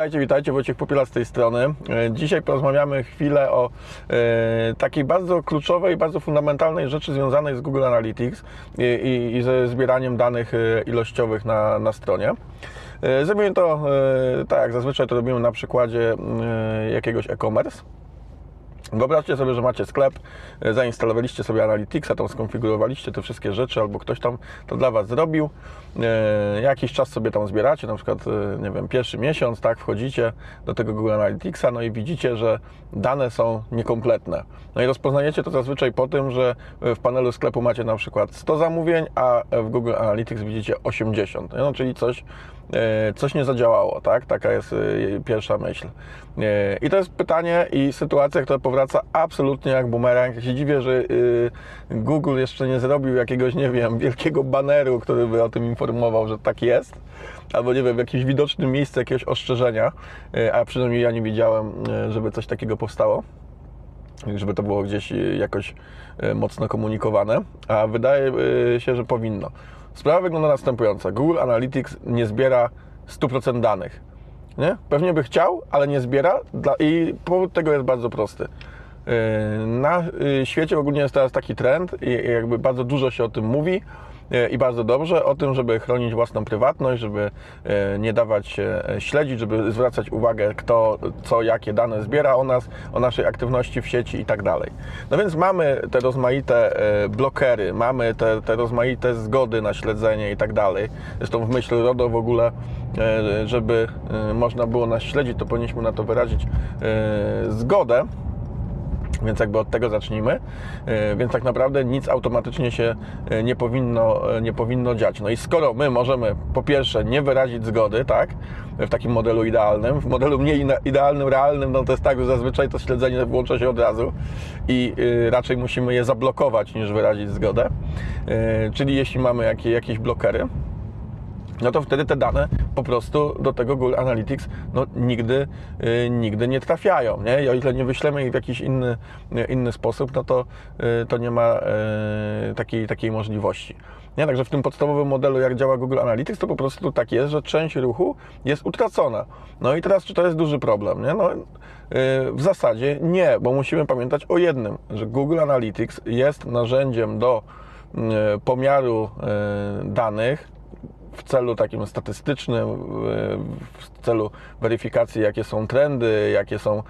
Witajcie, witajcie, Wojciech Popiela z tej strony. E, Dzisiaj porozmawiamy chwilę o e, takiej bardzo kluczowej, bardzo fundamentalnej rzeczy związanej z Google Analytics i, i, i ze zbieraniem danych e, ilościowych na, na stronie. Zrobimy to tak jak zazwyczaj to robimy na przykładzie e, jakiegoś e-commerce. Wyobraźcie sobie, że macie sklep, e, zainstalowaliście sobie Analyticsa, tam skonfigurowaliście te wszystkie rzeczy, albo ktoś tam to dla Was zrobił. E, jakiś czas sobie tam zbieracie, na przykład, e, nie wiem, pierwszy miesiąc, tak, wchodzicie do tego Google Analyticsa, no i widzicie, że dane są niekompletne. No i rozpoznajecie to zazwyczaj po tym, że w panelu sklepu macie na przykład 100 zamówień, a w Google Analytics widzicie 80, no, czyli coś, coś nie zadziałało, tak? Taka jest e, pierwsza myśl. E, I to jest pytanie i sytuacja, która powraca absolutnie jak bumerang. Ja się dziwię, że Google jeszcze nie zrobił jakiegoś, nie wiem, wielkiego baneru, który by o tym informował, że tak jest. Albo nie wiem, w jakimś widocznym miejscu jakiegoś ostrzeżenia, a przynajmniej ja nie widziałem, żeby coś takiego powstało żeby to było gdzieś jakoś mocno komunikowane, a wydaje się, że powinno. Sprawa wygląda następująco. Google Analytics nie zbiera 100% danych. Nie? Pewnie by chciał, ale nie zbiera i powód tego jest bardzo prosty. Yy, Na yy, świecie ogólnie jest teraz taki trend i jakby bardzo dużo się o tym mówi i bardzo dobrze o tym, żeby chronić własną prywatność, żeby yy, nie dawać się yy, śledzić, żeby zwracać uwagę kto, co, jakie dane zbiera o nas, o naszej aktywności w sieci i tak dalej. No więc mamy te rozmaite blokery, mamy te, te rozmaite zgody na śledzenie i tak dalej. Zresztą w myśl RODO w ogóle, żeby można było nas śledzić, to powinniśmy na to wyrazić zgodę. Więc jakby od tego zacznijmy. E, Więc tak naprawdę nic automatycznie się e, nie powinno, e, nie powinno dziać. No i skoro my możemy po pierwsze nie wyrazić zgody, tak, w takim modelu idealnym, w modelu mniej idealnym, realnym, no to jest tak, że zazwyczaj to śledzenie włącza się od razu i y, raczej musimy je zablokować niż wyrazić zgodę. Czyli jeśli mamy jakie, jakieś blokery, no to wtedy te dane po prostu do tego Google Analytics no, nigdy, y, nigdy nie trafiają. Nie? I o ile nie wyślemy ich w jakiś inny, y, inny sposób, no to, y, to nie ma y, takiej, takiej możliwości. Nie? Także w tym podstawowym modelu, jak działa Google Analytics, to po prostu tak jest, że część ruchu jest utracona. No i teraz, czy to jest duży problem? Nie? No, y, w zasadzie nie, bo musimy pamiętać o jednym, że Google Analytics jest narzędziem do y, pomiaru danych, w celu takim statystycznym, w celu weryfikacji, jakie są trendy, jakie są e,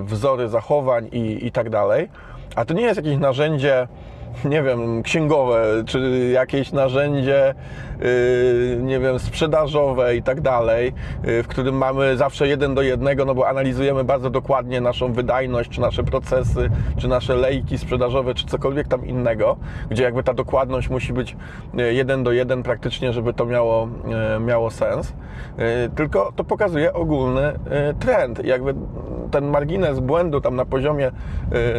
wzory zachowań i, i tak dalej. A to nie jest jakieś narzędzie, nie wiem, księgowe, czy jakieś narzędzie, yy, nie wiem, sprzedażowe i tak dalej, yy, w którym mamy zawsze jeden do jednego, no bo analizujemy bardzo dokładnie naszą wydajność, czy nasze procesy, czy nasze lejki sprzedażowe, czy cokolwiek tam innego, gdzie jakby ta dokładność musi być yy, jeden do jeden praktycznie, żeby to miało, miało sens. Tylko to pokazuje ogólny trend. Jakby ten margines błędu tam na poziomie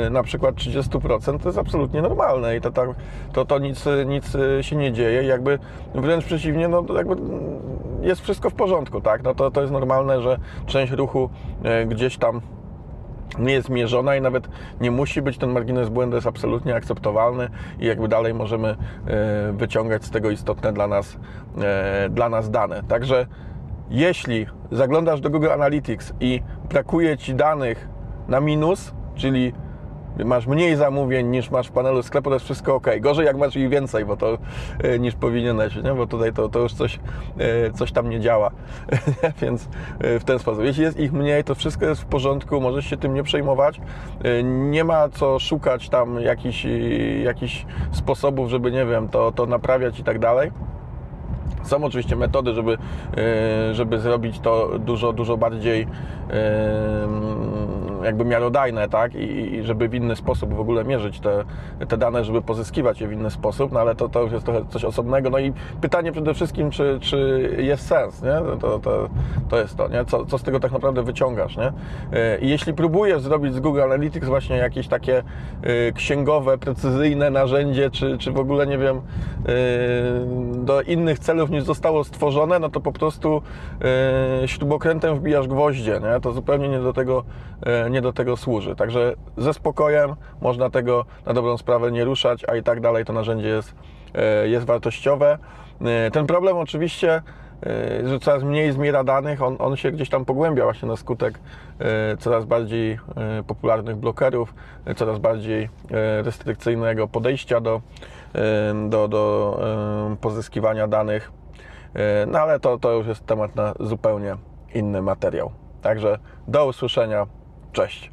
yy, na przykład 30% to jest absolutnie normalne i to, tak, to, to nic, nic się nie dzieje. Jakby wręcz przeciwnie, no jakby jest wszystko w porządku, tak? No to, to jest normalne, że część ruchu yy, gdzieś tam nie jest mierzona i nawet nie musi być, ten margines błędu jest absolutnie akceptowalny i jakby dalej możemy e, wyciągać z tego istotne dla nas, dla nas dane. Także jeśli zaglądasz do Google Analytics i brakuje Ci danych na minus, czyli masz mniej zamówień niż masz w panelu sklepu, to jest wszystko ok. Gorzej jak masz ich więcej, bo to e, niż powinieneś, nie? bo tutaj to, to już coś, e, coś tam nie działa. Więc e, w ten sposób. Jeśli jest ich mniej, to wszystko jest w porządku, możesz się tym nie przejmować. Nie ma co szukać tam jakichś, jakichś sposobów, żeby nie wiem, to, to naprawiać i tak dalej. Są oczywiście metody, żeby, e, żeby zrobić to dużo, dużo bardziej e, jakby miarodajne, tak? I, I żeby w inny sposób w ogóle mierzyć te, te dane, żeby pozyskiwać je w inny sposób, no ale to, to już jest trochę coś osobnego. No i pytanie przede wszystkim, czy, czy jest sens, nie? To, to, to jest to, nie? Co, co z tego tak naprawdę wyciągasz, nie? E, I jeśli próbujesz zrobić z Google Analytics właśnie jakieś takie e, księgowe, precyzyjne narzędzie, czy, czy w ogóle, nie wiem, e, do innych celów niż zostało stworzone, no to po prostu śrubokrętem wbijasz gwoździe, nie? To zupełnie nie do tego, nie do tego służy. Także ze spokojem można tego na dobrą sprawę nie ruszać, a i tak dalej to narzędzie jest, e, jest wartościowe. E, Ten problem oczywiście e, że coraz mniej zbiera danych, on, on się gdzieś tam pogłębia właśnie na skutek coraz bardziej popularnych blokerów, coraz bardziej restrykcyjnego podejścia do, do, do pozyskiwania danych. No ale to, to już jest temat na zupełnie inny materiał. Także do usłyszenia. Cześć.